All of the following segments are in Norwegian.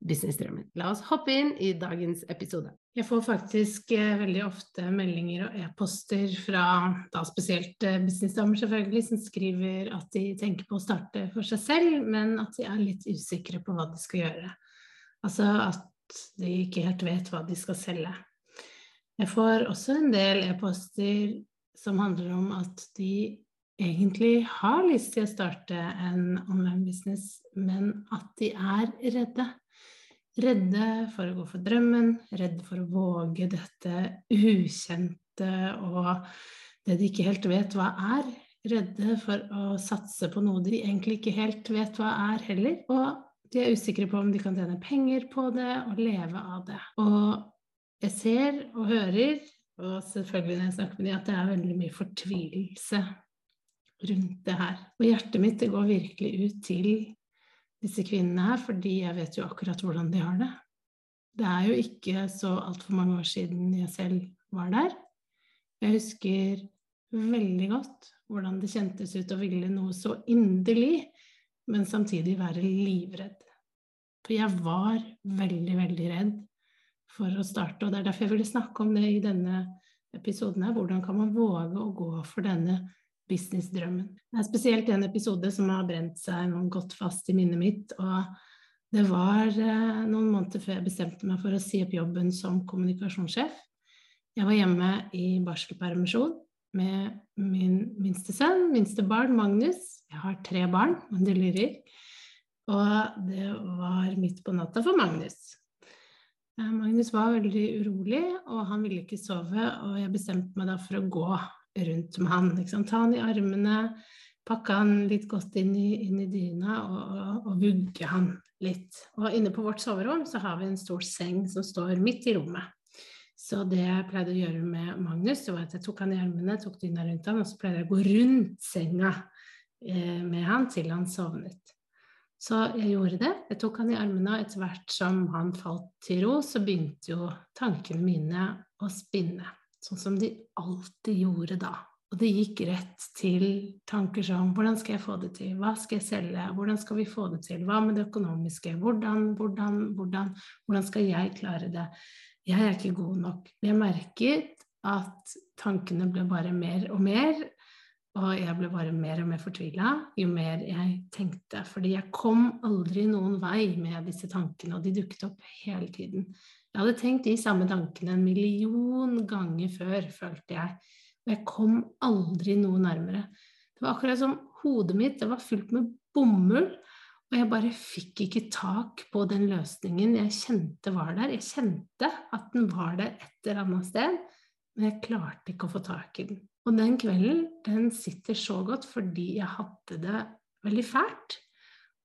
businessdrømmen. La oss hoppe inn i dagens episode. Jeg får faktisk eh, veldig ofte meldinger og e-poster fra da spesielt eh, businessdamer selvfølgelig, som skriver at de tenker på å starte for seg selv, men at de er litt usikre på hva de skal gjøre. Altså at de ikke helt vet hva de skal selge. Jeg får også en del e-poster som handler om at de egentlig har lyst til å starte en online business, men at de er redde. Redde for å gå for drømmen, redde for å våge dette ukjente og det de ikke helt vet hva er. Redde for å satse på noe de egentlig ikke helt vet hva er heller. Og de er usikre på om de kan tjene penger på det og leve av det. Og jeg ser og hører og selvfølgelig når jeg snakker med dem, at det er veldig mye fortvilelse rundt det her. Og hjertet mitt det går virkelig ut til disse kvinnene her, fordi jeg vet jo akkurat hvordan de har det. Det er jo ikke så altfor mange år siden jeg selv var der. Jeg husker veldig godt hvordan det kjentes ut å ville noe så inderlig, men samtidig være livredd. For jeg var veldig, veldig redd for å starte. Og det er derfor jeg ville snakke om det i denne episoden her. Hvordan kan man våge å gå for denne businessdrømmen? Det er spesielt en episode som har brent seg godt fast i minnet mitt. og det var eh, noen måneder før jeg bestemte meg for å si opp jobben som kommunikasjonssjef. Jeg var hjemme i barselpermisjon med min minste sønn, minste barn, Magnus. Jeg har tre barn, men det lurer. Og det var midt på natta for Magnus. Eh, Magnus var veldig urolig, og han ville ikke sove. Og jeg bestemte meg da for å gå rundt med han. Ta han i armene, pakke han litt godt inn i, inn i dyna og, og, vugge han litt. Og inne på vårt soverom så har vi en stor seng som står midt i rommet. Så det jeg pleide å gjøre med Magnus, var at jeg tok han i armene, tok dyna rundt han, og så pleide jeg å gå rundt senga eh, med han til han sovnet. Så jeg gjorde det. Jeg tok han i armene, og etter hvert som han falt til ro, så begynte jo tankene mine å spinne. Sånn som de alltid gjorde da. Og det gikk rett til tanker som hvordan skal jeg få det til, hva skal jeg selge, hvordan skal vi få det til, hva med det økonomiske, hvordan, hvordan, hvordan, hvordan skal jeg klare det? Jeg er ikke god nok. Jeg merket at tankene ble bare mer og mer, og jeg ble bare mer og mer fortvila jo mer jeg tenkte. Fordi jeg kom aldri noen vei med disse tankene, og de dukket opp hele tiden. Jeg hadde tenkt de samme tankene en million ganger før, følte jeg. Og jeg kom aldri noe nærmere. Det var akkurat som hodet mitt det var fullt med bomull. Og jeg bare fikk ikke tak på den løsningen jeg kjente var der. Jeg kjente at den var der et eller annet sted, men jeg klarte ikke å få tak i den. Og den kvelden, den sitter så godt fordi jeg hadde det veldig fælt.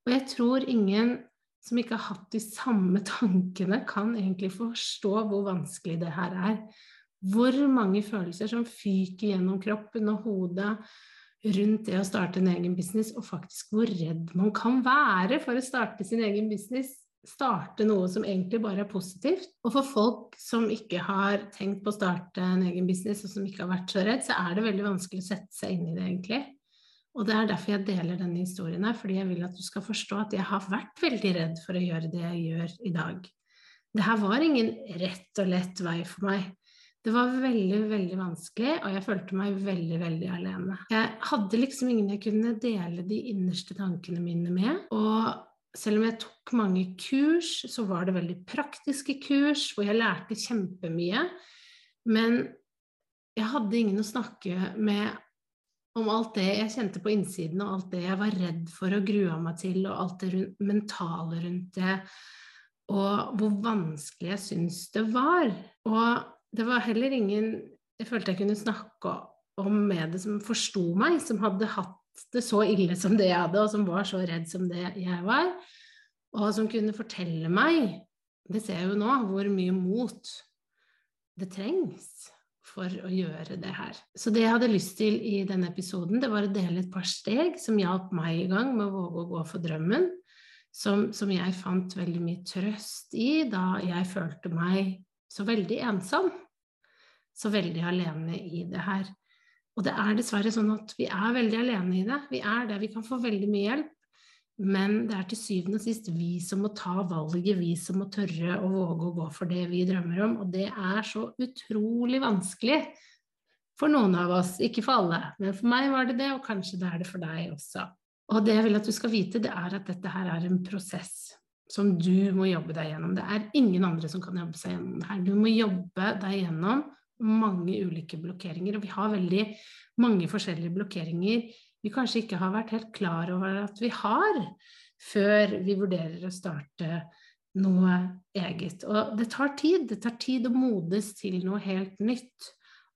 Og jeg tror ingen som ikke har hatt de samme tankene, kan egentlig forstå hvor vanskelig det her er. Hvor mange følelser som fyker gjennom kroppen og hodet rundt det å starte en egen business, og faktisk hvor redd man kan være for å starte sin egen business starte noe som egentlig bare er positivt. Og for folk som ikke har tenkt på å starte en egen business, og som ikke har vært så redd, så er det veldig vanskelig å sette seg inn i det, egentlig. Og det er derfor jeg deler denne historien her, fordi jeg vil at du skal forstå at jeg har vært veldig redd for å gjøre det jeg gjør i dag. Det her var ingen rett og lett vei for meg. Det var veldig, veldig vanskelig, og jeg følte meg veldig, veldig alene. Jeg hadde liksom ingen jeg kunne dele de innerste tankene mine med, og selv om jeg tok mange kurs, så var det veldig praktiske kurs hvor jeg lærte kjempemye. Men jeg hadde ingen å snakke med om alt det jeg kjente på innsiden, og alt det jeg var redd for og grua meg til, og alt det rundt, mentale rundt det, og hvor vanskelig jeg syntes det var. Og det var heller ingen jeg følte jeg kunne snakke om med det som forsto meg, som hadde hatt det så ille som det jeg hadde, og som var så redd som det jeg var, og som kunne fortelle meg, det ser jeg jo nå, hvor mye mot det trengs for å gjøre det her. Så det jeg hadde lyst til i denne episoden, det var å dele et par steg som hjalp meg i gang med å våge å gå for drømmen, som, som jeg fant veldig mye trøst i da jeg følte meg så veldig ensom, så veldig alene i det her. Og det er dessverre sånn at vi er veldig alene i det. Vi er det. Vi kan få veldig mye hjelp. Men det er til syvende og sist vi som må ta valget, vi som må tørre å våge å gå for det vi drømmer om. Og det er så utrolig vanskelig for noen av oss, ikke for alle. Men for meg var det det, og kanskje det er det for deg også. Og det jeg vil at du skal vite, det er at dette her er en prosess som du må jobbe deg gjennom. Det er ingen andre som kan jobbe seg gjennom det her. Du må jobbe deg gjennom mange ulike blokkeringer, og vi har veldig mange forskjellige blokkeringer vi kanskje ikke har vært helt klar over at vi har, før vi vurderer å starte noe eget. Og det tar tid. Det tar tid å modes til noe helt nytt,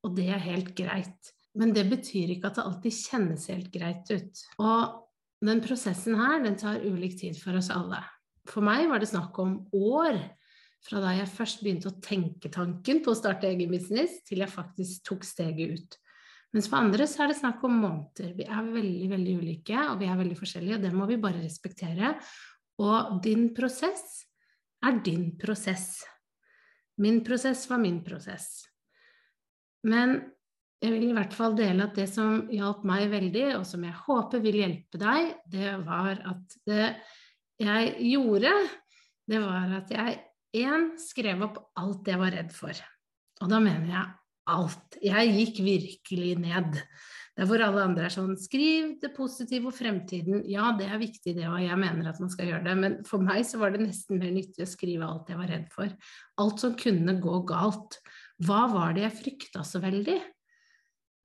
og det er helt greit. Men det betyr ikke at det alltid kjennes helt greit ut. Og den prosessen her, den tar ulik tid for oss alle. For meg var det snakk om år fra da jeg først begynte å tenke tanken på å starte egen business, til jeg faktisk tok steget ut. Mens for andre så er det snakk om måneder. Vi er veldig, veldig ulike, og vi er veldig forskjellige, og det må vi bare respektere. Og din prosess er din prosess. Min prosess var min prosess. Men jeg vil i hvert fall dele at det som hjalp meg veldig, og som jeg håper vil hjelpe deg, det var at det jeg gjorde, det var at jeg én skrev opp alt jeg var redd for. Og da mener jeg alt. Jeg gikk virkelig ned. Der hvor alle andre er sånn Skriv det positive og fremtiden. Ja, det er viktig, det, og jeg mener at man skal gjøre det. Men for meg så var det nesten mer nyttig å skrive alt jeg var redd for. Alt som kunne gå galt. Hva var det jeg frykta så veldig?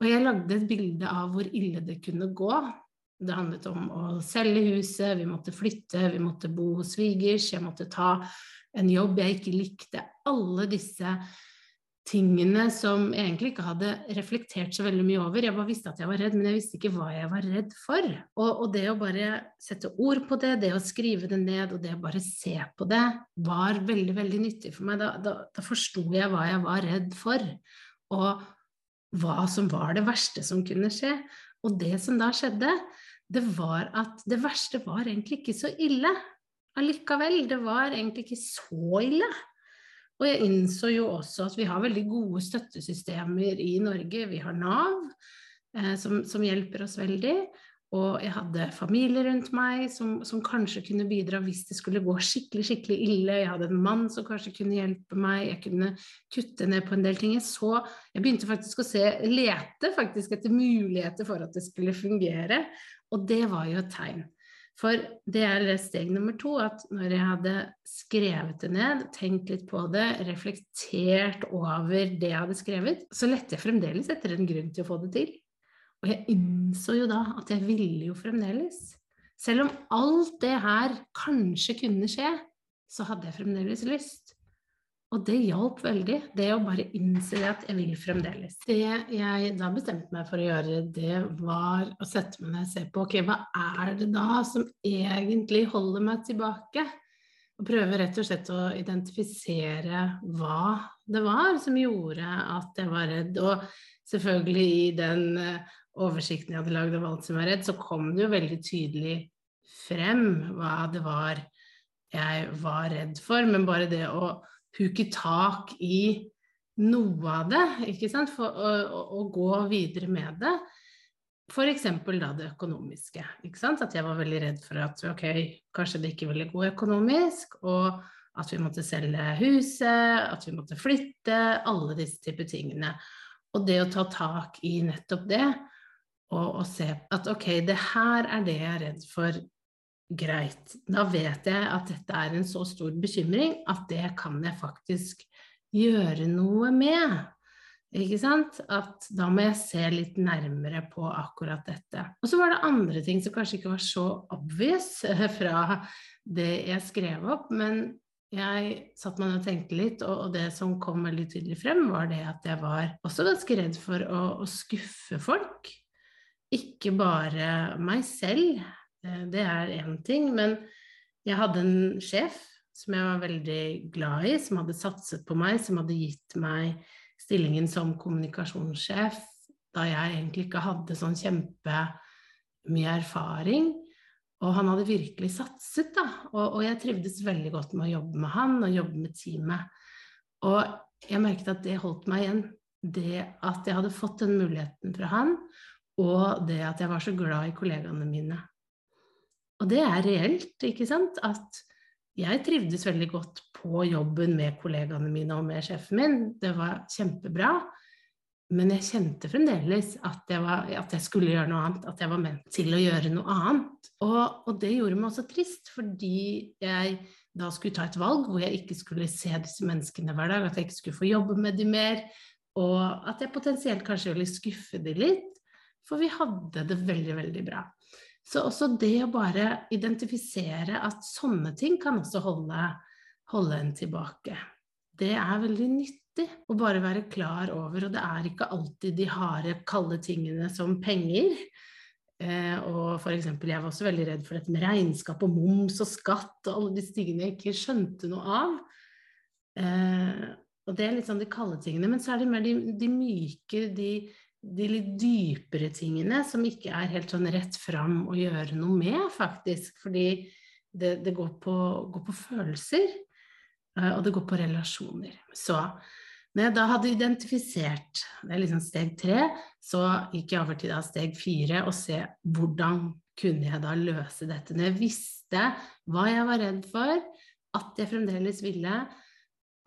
Og jeg lagde et bilde av hvor ille det kunne gå. Det handlet om å selge huset, vi måtte flytte, vi måtte bo hos svigers, jeg måtte ta en jobb jeg ikke likte. Alle disse tingene som jeg egentlig ikke hadde reflektert så veldig mye over. Jeg bare visste at jeg var redd, men jeg visste ikke hva jeg var redd for. Og, og det å bare sette ord på det, det å skrive det ned, og det å bare se på det, var veldig, veldig nyttig for meg. Da, da, da forsto jeg hva jeg var redd for, og hva som var det verste som kunne skje. Og det som da skjedde, det var at det verste var egentlig ikke så ille allikevel. Det var egentlig ikke så ille. Og jeg innså jo også at vi har veldig gode støttesystemer i Norge. Vi har Nav, eh, som, som, hjelper oss veldig. Og jeg hadde familie rundt meg som, som, kanskje kunne bidra hvis det skulle gå skikkelig skikkelig ille. Jeg hadde en mann som kanskje kunne hjelpe meg. Jeg kunne kutte ned på en del ting. Jeg, så, jeg begynte faktisk å se, lete faktisk etter muligheter for at det skulle fungere. Og det var jo et tegn. For det er steg nummer to, at når jeg hadde skrevet det ned, tenkt litt på det, reflektert over det jeg hadde skrevet, så lette jeg fremdeles etter en grunn til å få det til. Og jeg innså jo da at jeg ville jo fremdeles. Selv om alt det her kanskje kunne skje, så hadde jeg fremdeles lyst. Og det hjalp veldig, det å bare innse at jeg vil fremdeles. Det jeg da bestemte meg for å gjøre, det var å sette meg ned og se på ok, hva er det da som egentlig holder meg tilbake? Og prøve rett og slett å identifisere hva det var som gjorde at jeg var redd. Og selvfølgelig i den eh, oversikten jeg hadde lagd av alt som var redd, så kom det jo veldig tydelig frem hva det var jeg var redd for. Men bare det å huke tak i noe av det, ikke sant, for å, å, å gå videre med det. F.eks. da det økonomiske. ikke sant? At jeg var veldig redd for at ok, kanskje det ikke ville gå økonomisk, og at vi måtte selge huset, at vi måtte flytte, alle disse typer tingene. Og det å ta tak i nettopp det, og, og se at ok, det her er det jeg er redd for greit. Da vet jeg at dette er en så stor bekymring at det kan jeg faktisk gjøre noe med. Ikke sant? At da må jeg se litt nærmere på akkurat dette. Og så var det andre ting som kanskje ikke var så obvious fra det jeg skrev opp, men jeg satt meg og tenkte litt, og, det som kom veldig tydelig frem, var det at jeg var også ganske redd for å, å skuffe folk. Ikke bare meg selv, eh, det er én ting, men jeg hadde en sjef som jeg var veldig glad i, som hadde satset på meg, som hadde gitt meg stillingen som kommunikasjonssjef da jeg egentlig ikke hadde sånn kjempemye erfaring. Og han hadde virkelig satset, da. Og, og, jeg trivdes veldig godt med å jobbe med han og jobbe med teamet. Og jeg merket at det holdt meg igjen. Det at jeg hadde fått den muligheten fra han, og det at jeg var så glad i kollegaene mine. Og det er reelt, ikke sant? At jeg trivdes veldig godt på jobben med kollegaene mine og med sjefen min. Det var kjempebra. Men jeg kjente fremdeles at jeg, var, at jeg, skulle gjøre noe annet, at jeg var ment til å gjøre noe annet. Og, og, det gjorde meg også trist, fordi jeg da skulle ta et valg hvor jeg ikke skulle se disse menneskene hver dag, at jeg ikke skulle få jobbe med dem mer, og at jeg potensielt kanskje ville skuffe dem litt. For vi hadde det veldig, veldig bra. Så også det å bare identifisere at sånne ting kan også holde, holde en tilbake, det er veldig nyttig å bare være klar over, og det er ikke alltid de harde, kalde tingene som penger. Eh, og for eksempel, jeg var også veldig redd for dette med regnskap og moms og skatt og alle disse tingene jeg ikke skjønte noe av. Eh, og det er litt sånn de kalde tingene, men så er det mer de, de myke, de, de, litt dypere tingene som ikke er helt sånn rett fram å gjøre noe med, faktisk. Fordi det, det går, på, går, på, følelser, eh, og det går på relasjoner. Så når jeg da hadde identifisert, det er liksom steg tre, så gikk jeg over til steg fire og se hvordan kunne jeg da løse dette. Når jeg visste hva jeg var redd for, at jeg fremdeles ville,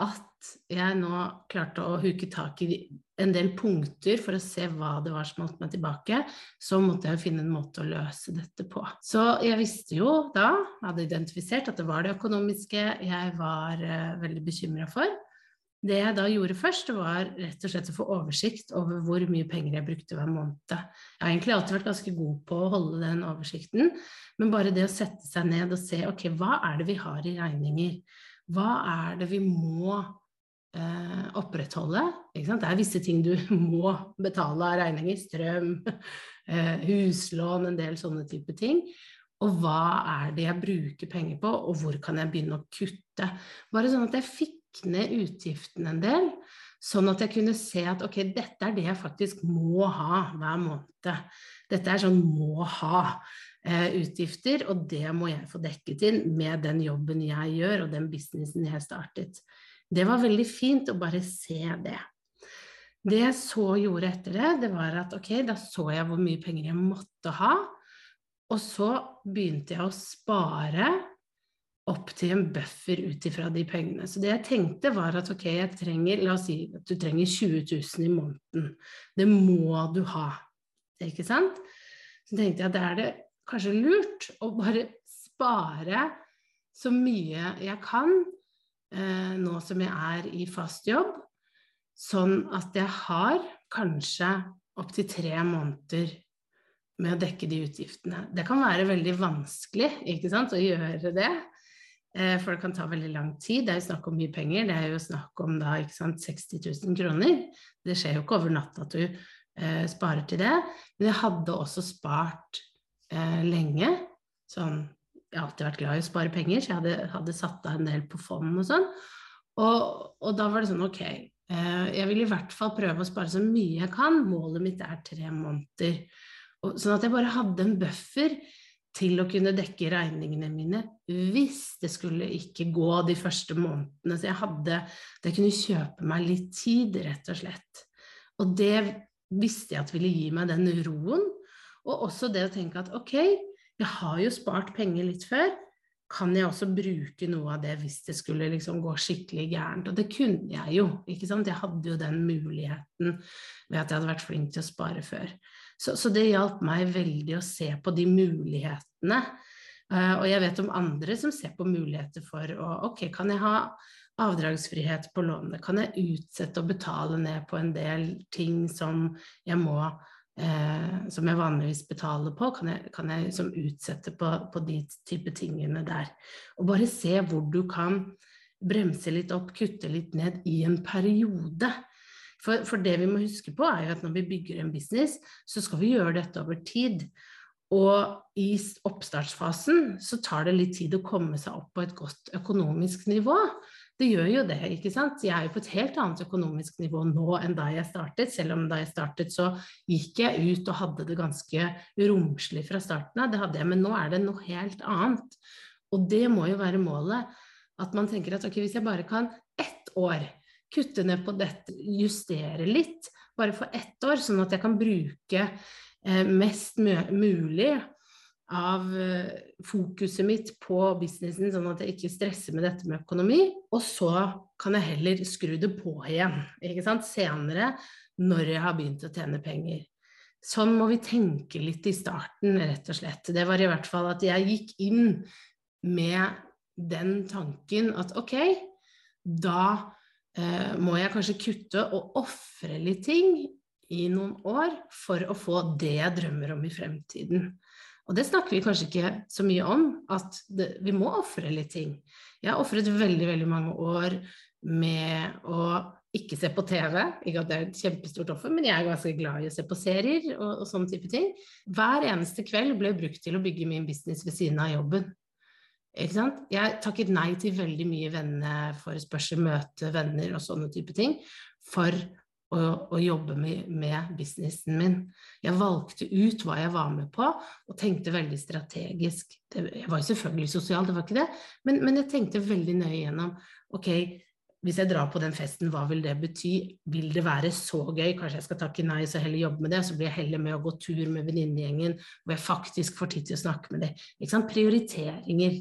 at jeg nå klarte å huke tak i en del punkter for å se hva det var som holdt meg tilbake, så måtte jeg finne en måte å løse dette på. Så jeg visste jo da, hadde identifisert at det var det økonomiske jeg var uh, veldig bekymra for. Det jeg da gjorde først, var rett og slett å få oversikt over hvor mye penger jeg brukte hver måned. Jeg har egentlig alltid vært ganske god på å holde den oversikten, men bare det å sette seg ned og se ok, hva er det vi har i regninger? Hva er det vi må eh, opprettholde? Det er visse ting du må betale av regninger. Strøm, eh, huslån, en del sånne type ting. Og hva er det jeg bruker penger på, og hvor kan jeg begynne å kutte? Bare sånn at jeg fikk ned utgiftene en del, sånn at jeg kunne se at ok, dette er det jeg faktisk må ha hver måned. Dette er sånn må ha-utgifter, eh, og det må jeg få dekket inn med den jobben jeg gjør, og den businessen jeg startet. Det var veldig fint å bare se det. Det jeg så gjorde etter det, det var at ok, da så jeg hvor mye penger jeg måtte ha. Og så begynte jeg å spare opp til en buffer ut ifra de pengene. Så det jeg tenkte var at ok, jeg trenger, la oss si at du trenger 20 000 i måneden. Det må du ha, ikke sant? Så tenkte jeg at det er det kanskje lurt å bare spare så mye jeg kan eh, nå som jeg er i fast jobb, sånn at jeg har kanskje opptil tre måneder med å dekke de utgiftene. Det kan være veldig vanskelig ikke sant, å gjøre det. Eh, for det kan ta veldig lang tid. Det er jo snakk om mye penger. Det er jo snakk om da, sant, 60 000 kroner. Det skjer jo ikke over natta at du eh, sparer til det. Men jeg hadde også spart eh, lenge. Sånn Jeg har alltid vært glad i å spare penger, så jeg hadde, hadde satt av en del på fond og sånn. Og, og, da var det sånn ok, eh, jeg vil i hvert fall prøve å spare så mye jeg kan. Målet mitt er tre måneder. Og, sånn at jeg bare hadde en buffer til å kunne dekke regningene mine hvis det skulle ikke gå de første månedene. Så jeg hadde Det kunne kjøpe meg litt tid, rett og slett. Og det visste jeg at ville gi meg den roen. Og også det å tenke at ok, jeg har jo spart penger litt før. Kan jeg også bruke noe av det hvis det skulle liksom gå skikkelig gærent? Og det kunne jeg jo, ikke sant. Jeg hadde jo den muligheten ved at jeg hadde vært flink til å spare før. Så, så, det hjalp meg veldig å se på de mulighetene. Uh, og jeg vet om andre som ser på muligheter for å Ok, kan jeg ha avdragsfrihet på lånet? Kan jeg utsette å betale ned på en del ting som jeg må eh, som jeg vanligvis betaler på? Kan jeg, kan jeg liksom utsette på, på, de type tingene der? Og bare se hvor du kan bremse litt opp, kutte litt ned i en periode. For, for, det vi må huske på, er jo at når vi bygger en business, så skal vi gjøre dette over tid. Og i oppstartsfasen så tar det litt tid å komme seg opp på et godt økonomisk nivå. Det gjør jo det, ikke sant. Jeg er jo på et helt annet økonomisk nivå nå enn da jeg startet. Selv om da jeg startet så gikk jeg ut og hadde det ganske romslig fra starten av. Det hadde jeg, men nå er det noe helt annet. Og det må jo være målet. At man tenker at ok, hvis jeg bare kan ett år kutte ned på dette, justere litt, bare for ett år, sånn at jeg kan bruke eh, mest mulig av eh, fokuset mitt på businessen, sånn at jeg ikke stresser med dette med økonomi. Og så kan jeg heller skru det på igjen ikke sant? senere, når jeg har begynt å tjene penger. Sånn må vi tenke litt i starten, rett og slett. Det var i hvert fall at jeg gikk inn med den tanken at ok, da eh, må jeg kanskje kutte og ofre litt ting i noen år for å få det jeg drømmer om i fremtiden. Og det snakker vi kanskje ikke så mye om, at det, vi må ofre litt ting. Jeg har ofret veldig, veldig mange år med å ikke se på TV. Ikke at det er et kjempestort offer, men jeg er ganske glad i å se på serier og, og sånne type ting. Hver eneste kveld ble brukt til å bygge min business ved siden av jobben. Ikke sant? Jeg takket nei til veldig mye venneforespørsel, møte venner og sånne type ting for å, å jobbe med, med, businessen min. Jeg valgte ut hva jeg var med på, og tenkte veldig strategisk. Det, jeg var jo selvfølgelig sosial, det var ikke det, men, men jeg tenkte veldig nøye gjennom ok, hvis jeg drar på den festen, hva vil det bety? Vil det være så gøy? Kanskje jeg skal takke nei og heller jobbe med det? Så blir jeg heller med å gå tur med venninnegjengen hvor jeg faktisk får tid til å snakke med dem. Prioriteringer.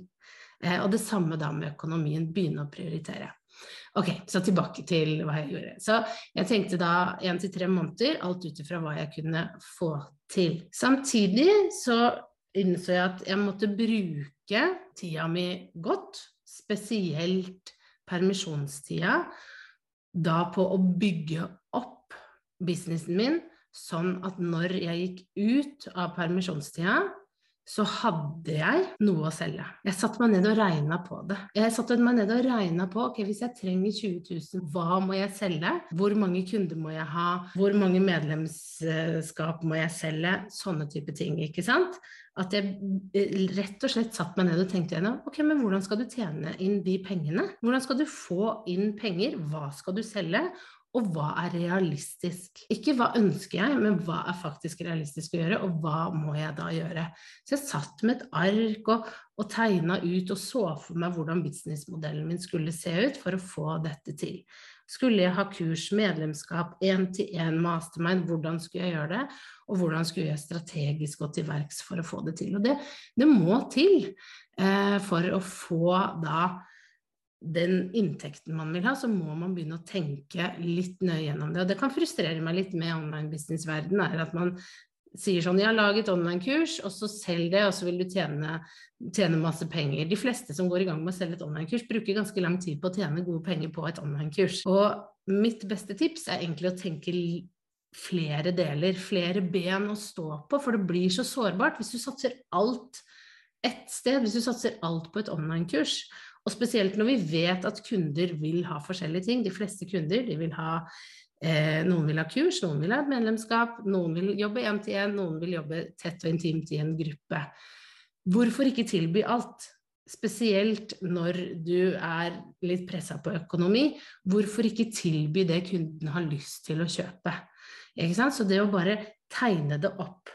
Eh, og det samme da med økonomien. Begynne å prioritere. Ok, så tilbake til hva jeg gjorde. Så jeg tenkte da én til tre måneder, alt ut ifra hva jeg kunne få til. Samtidig så innså jeg at jeg måtte bruke tida mi godt, spesielt permisjonstida, da på å bygge opp businessen min, sånn at når jeg gikk ut av permisjonstida, så hadde jeg noe å selge. Jeg satte meg ned og regna på det. Jeg satte meg ned og regna på ok, hvis jeg trenger 20 000, hva må jeg selge? Hvor mange kunder må jeg ha? Hvor mange medlemskap må jeg selge? Sånne type ting, ikke sant? At jeg eh, rett og slett satte meg ned og tenkte gjennom ok, men hvordan skal du tjene inn de pengene? Hvordan skal du få inn penger? Hva skal du selge? Og hva er realistisk? Ikke hva ønsker jeg, men hva er faktisk realistisk å gjøre, og hva må jeg da gjøre? Så jeg satt med et ark og, og tegna ut og så for meg hvordan businessmodellen min skulle se ut for å få dette til. Skulle jeg ha kurs, medlemskap, én-til-én mastermind, hvordan skulle jeg gjøre det? Og hvordan skulle jeg strategisk gå til verks for å få det til? Og det, det må til eh, for å få da den inntekten man vil ha, så må man begynne å tenke litt nøye gjennom det. Og det kan frustrere meg litt med online business-verden, er at man sier sånn Jeg har laget online-kurs, og så selg det, og så vil du tjene, tjene, masse penger. De fleste som går i gang med å selge et online-kurs, bruker ganske lang tid på å tjene gode penger på et online-kurs. Og mitt beste tips er egentlig å tenke flere deler, flere ben å stå på, for det blir så sårbart hvis du satser alt ett sted, hvis du satser alt på et online-kurs. Og spesielt når vi vet at kunder vil ha forskjellige ting. De fleste kunder de vil ha eh, Noen vil ha kurs, noen vil ha et medlemskap, noen vil jobbe én til én, noen vil jobbe tett og intimt i en gruppe. Hvorfor ikke tilby alt? Spesielt når du er litt pressa på økonomi. Hvorfor ikke tilby det kunden har lyst til å kjøpe? Så det å bare tegne det opp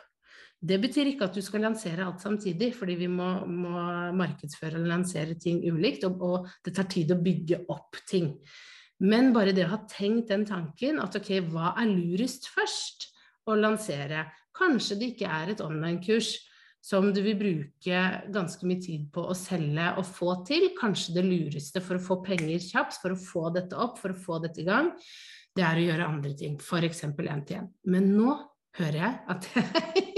det betyr ikke at du skal lansere alt samtidig, fordi vi må, må markedsføre og lansere ting ulikt, og, og, det tar tid å bygge opp ting. Men bare det å ha tenkt den tanken at ok, hva er lurest først å lansere? Kanskje det ikke er et online-kurs som du vil bruke ganske mye tid på å selge og få til. Kanskje det lureste for å få penger kjapt, for å få dette opp, for å få dette i gang, det er å gjøre andre ting, f.eks. én til én. Men nå hører jeg at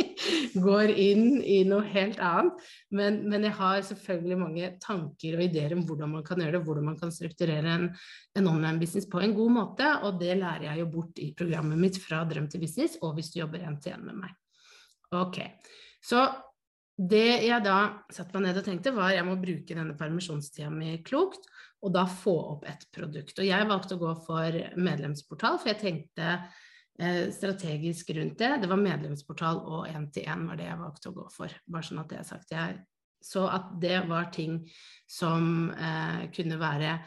går inn i noe helt annet. Men, men, jeg har selvfølgelig mange tanker og ideer om hvordan man kan gjøre det, hvordan man kan strukturere en, en online-business på en god måte, og det lærer jeg jo bort i programmet mitt fra drøm til business, og hvis du jobber en til en med meg. Ok, så det jeg da satte meg ned og tenkte, var jeg må bruke denne permisjonstida mi klokt, og da få opp et produkt. Og jeg valgte å gå for medlemsportal, for jeg tenkte strategisk rundt det. Det var medlemsportal og én-til-én var det jeg valgte å gå for, bare sånn at det er sagt. Jeg så at det var ting som eh, kunne være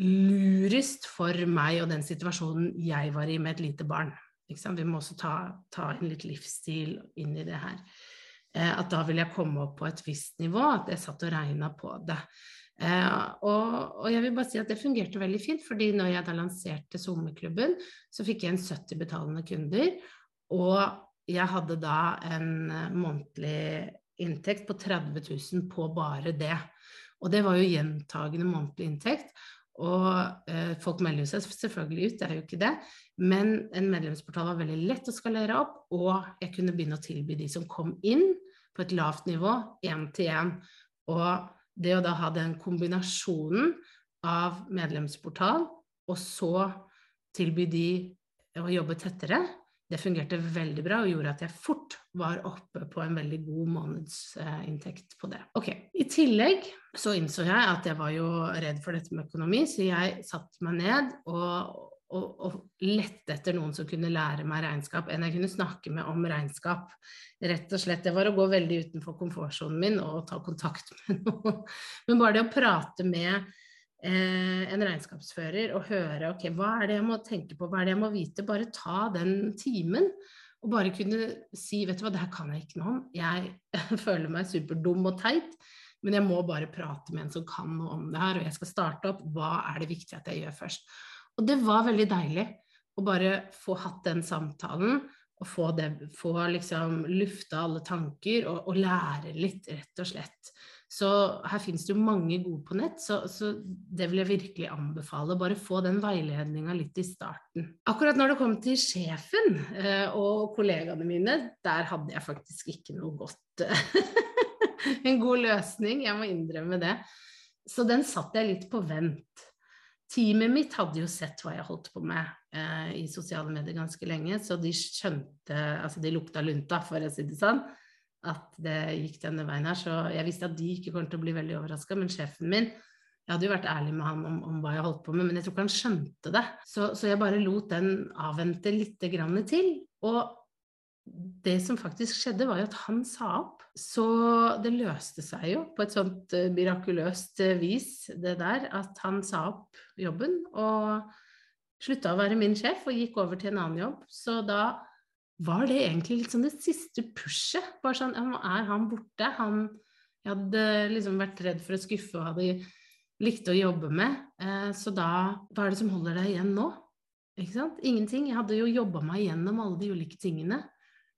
lurest for meg og den situasjonen jeg var i med et lite barn. Vi må også ta, ta inn litt livsstil inn i det her. Eh, at da ville jeg komme opp på et visst nivå, at jeg satt og regna på det. Eh, og, og, jeg vil bare si at det fungerte veldig fint, fordi når jeg da lanserte SoMe-klubben, så fikk jeg en 70 betalende kunder, og jeg hadde da en eh, månedlig inntekt på 30 000 på bare det. Og det var jo gjentagende månedlig inntekt. Og eh, folk melder seg selvfølgelig ut, det er jo ikke det. Men en medlemsportal var veldig lett å skalere opp, og jeg kunne begynne å tilby de som kom inn på et lavt nivå, én til én. Og det å da ha den kombinasjonen av medlemsportal, og så tilby de å jobbe tettere, det fungerte veldig bra og gjorde at jeg fort var oppe på en veldig god månedsinntekt på det. Ok, I tillegg så innså jeg at jeg var jo redd for dette med økonomi, så jeg satte meg ned og, og lette etter noen som kunne lære meg regnskap, enn jeg kunne snakke med om regnskap. Rett og slett. Det var å gå veldig utenfor komfortsonen min og ta kontakt med noen. Men bare det å prate med eh, en regnskapsfører og høre ok, hva er det jeg må tenke på, hva er det jeg må vite, bare ta den timen. Og bare kunne si vet du hva, det her kan jeg ikke noe om, jeg føler meg superdum og teit, men jeg må bare prate med en som kan noe om det her, og jeg skal starte opp, hva er det viktig at jeg gjør først? Og det var veldig deilig å bare få hatt den samtalen og få, det, få liksom lufta alle tanker og, og lære litt, rett og slett. Så her finnes det jo mange gode på nett, så, så, det vil jeg virkelig anbefale. Bare få den veiledninga litt i starten. Akkurat når det kom til sjefen eh, og kollegaene mine, der hadde jeg faktisk ikke noe godt En god løsning, jeg må innrømme det. Så den satt jeg litt på vent. Teamet mitt hadde jo sett hva jeg holdt på med eh, i sosiale medier ganske lenge, så de skjønte Altså, de lukta lunta, for å si det sånn at det gikk denne veien her. Så jeg visste at de ikke kom til å bli veldig overraska, men sjefen min jeg hadde jo vært ærlig med han om, om, hva jeg holdt på med, men jeg tror ikke han skjønte det. Så, så jeg bare lot den avvente litt til. Og det som faktisk skjedde, var jo at han sa opp. Så det løste seg jo på et sånt uh, mirakuløst uh, vis, det der, at han sa opp jobben og slutta å være min sjef og gikk over til en annen jobb. Så da var det egentlig litt sånn det siste pushet. Bare sånn ja, Er han borte? Han jeg hadde liksom vært redd for å skuffe og hadde likt å jobbe med. Eh, så da Hva er det som holder deg igjen nå? Ikke sant? Ingenting. Jeg hadde jo jobba meg gjennom alle de ulike tingene.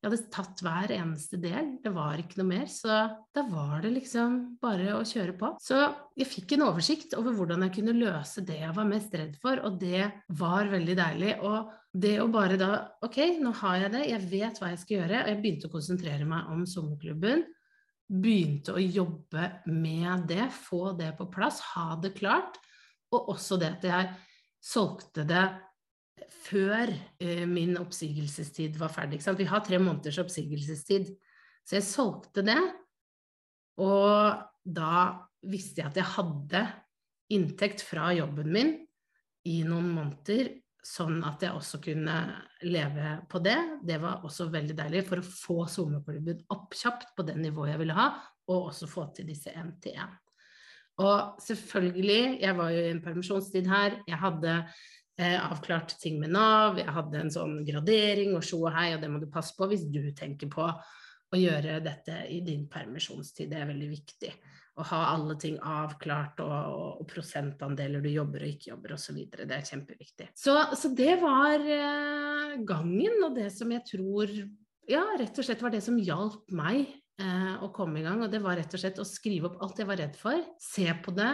Jeg hadde tatt hver eneste del, det var ikke noe mer. Så da var det liksom bare å kjøre på. Så jeg fikk en oversikt over hvordan jeg kunne løse det jeg var mest redd for, og det var veldig deilig. Og det å bare da Ok, nå har jeg det, jeg vet hva jeg skal gjøre, og jeg begynte å konsentrere meg om sommerklubben. Begynte å jobbe med det, få det på plass, ha det klart. Og også det at jeg solgte det før eh, min oppsigelsestid var ferdig. Vi har tre måneders oppsigelsestid. Så jeg solgte det, og da visste jeg at jeg hadde inntekt fra jobben min i noen måneder, sånn at jeg også kunne leve på det. Det var også veldig deilig for å få sommerklubben opp kjapt på det nivået jeg ville ha, og også få til disse én-til-én. Og selvfølgelig, jeg var jo i en permisjonstid her. Jeg hadde eh, avklart ting med Nav, jeg hadde en sånn gradering og sjo og hei, og det må du passe på hvis du tenker på å gjøre dette i din permisjonstid. Det er veldig viktig. Å ha alle ting avklart, og, og, prosentandeler du jobber og ikke jobber osv. Det er kjempeviktig. Så, så det var eh, gangen, og det som jeg tror ja, rett og slett var det som hjalp meg eh, å komme i gang. Og det var rett og slett å skrive opp alt jeg var redd for, se på det,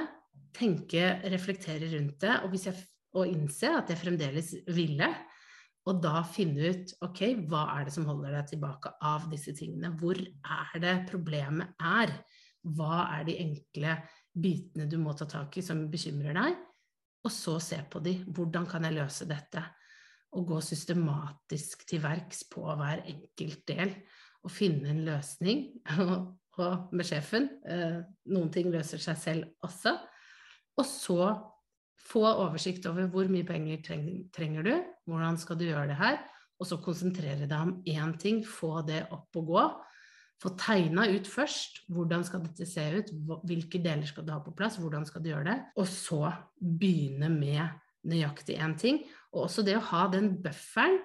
tenke, reflektere rundt det. Og hvis jeg og innse at jeg fremdeles ville. og da finne ut ok, hva er det som holder deg tilbake av disse tingene. Hvor er det problemet er? Hva er de enkle bitene du må ta tak i som bekymrer deg? Og så se på de. Hvordan kan jeg løse dette? Og gå systematisk til verks på hver enkelt del og finne en løsning. Og med sjefen. Eh, noen ting løser seg selv også. Og så få oversikt over hvor mye penger trenger du, hvordan skal du gjøre det her, og så konsentrere deg om én ting, få det opp og gå. Få tegna ut først hvordan skal dette se ut, hvilke deler skal du ha på plass, hvordan skal du gjøre det, og så begynne med nøyaktig én ting. Og også det å ha den bufferen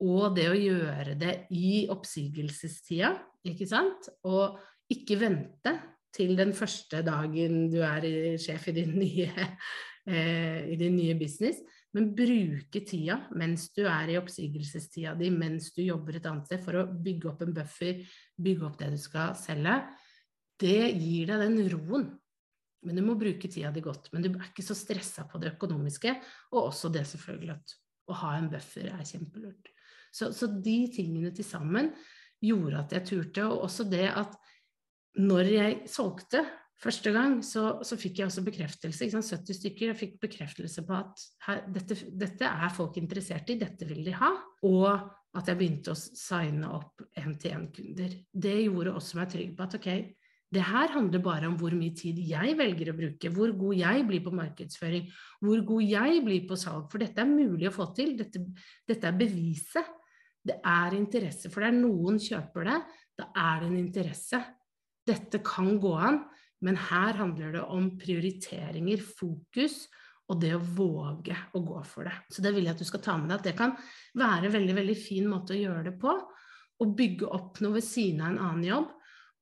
og det å gjøre det i oppsigelsestida, ikke sant, og ikke vente til den første dagen du er sjef i din nye eh, i din nye business, men bruke tida mens du er i oppsigelsestida di, mens du jobber et annet sted, for å bygge opp en buffer, bygge opp det du skal selge, det gir deg den roen. Men du må bruke tida di godt. Men du er ikke så stressa på det økonomiske, og også det selvfølgelig at å ha en buffer er kjempelurt. Så, så de tingene til sammen gjorde at jeg turte, og også det at når jeg solgte, Første gang så, så, fikk jeg også bekreftelse, 70 stykker, jeg fikk bekreftelse på at her, dette, dette, er folk interessert i, dette vil de ha. Og at jeg begynte å signe opp én-til-én-kunder. Det gjorde også meg trygg på at ok, det her handler bare om hvor mye tid jeg velger å bruke, hvor god jeg blir på markedsføring, hvor god jeg blir på salg, for dette er mulig å få til. Dette, dette er beviset. Det er interesse, for det er noen kjøper det, da er det en interesse. Dette kan gå an. Men her handler det om prioriteringer, fokus og det å våge å gå for det. Så det vil jeg at du skal ta med deg. At det kan være en veldig, veldig fin måte å gjøre det på. Å bygge opp noe ved siden av en annen jobb.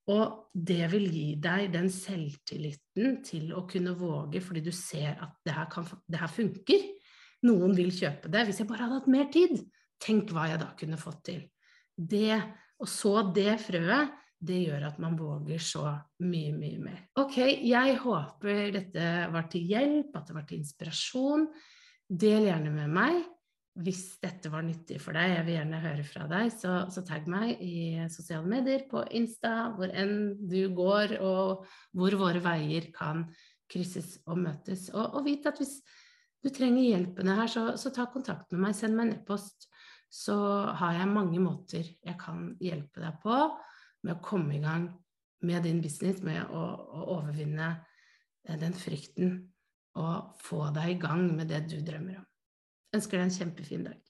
Og det vil gi deg den selvtilliten til å kunne våge, fordi du ser at det her, kan, det her funker. Noen vil kjøpe det. Hvis jeg bare hadde hatt mer tid, tenk hva jeg da kunne fått til. Det, og så det frøet det gjør at man våger så mye, mye mer. Ok, jeg håper dette var til hjelp, at det var til inspirasjon. Del gjerne med meg hvis dette var nyttig for deg. Jeg vil gjerne høre fra deg, så, så tagg meg i sosiale medier, på Insta, hvor enn du går, og hvor våre veier kan krysses og møtes. Og, og vit at hvis du trenger hjelpene her, så, så ta kontakt med meg. Send meg en e-post. Så har jeg mange måter jeg kan hjelpe deg på med å komme i gang med din business, med å, å overvinne eh, den frykten og få deg i gang med det du drømmer om. Jeg Ønsker deg en kjempefin dag.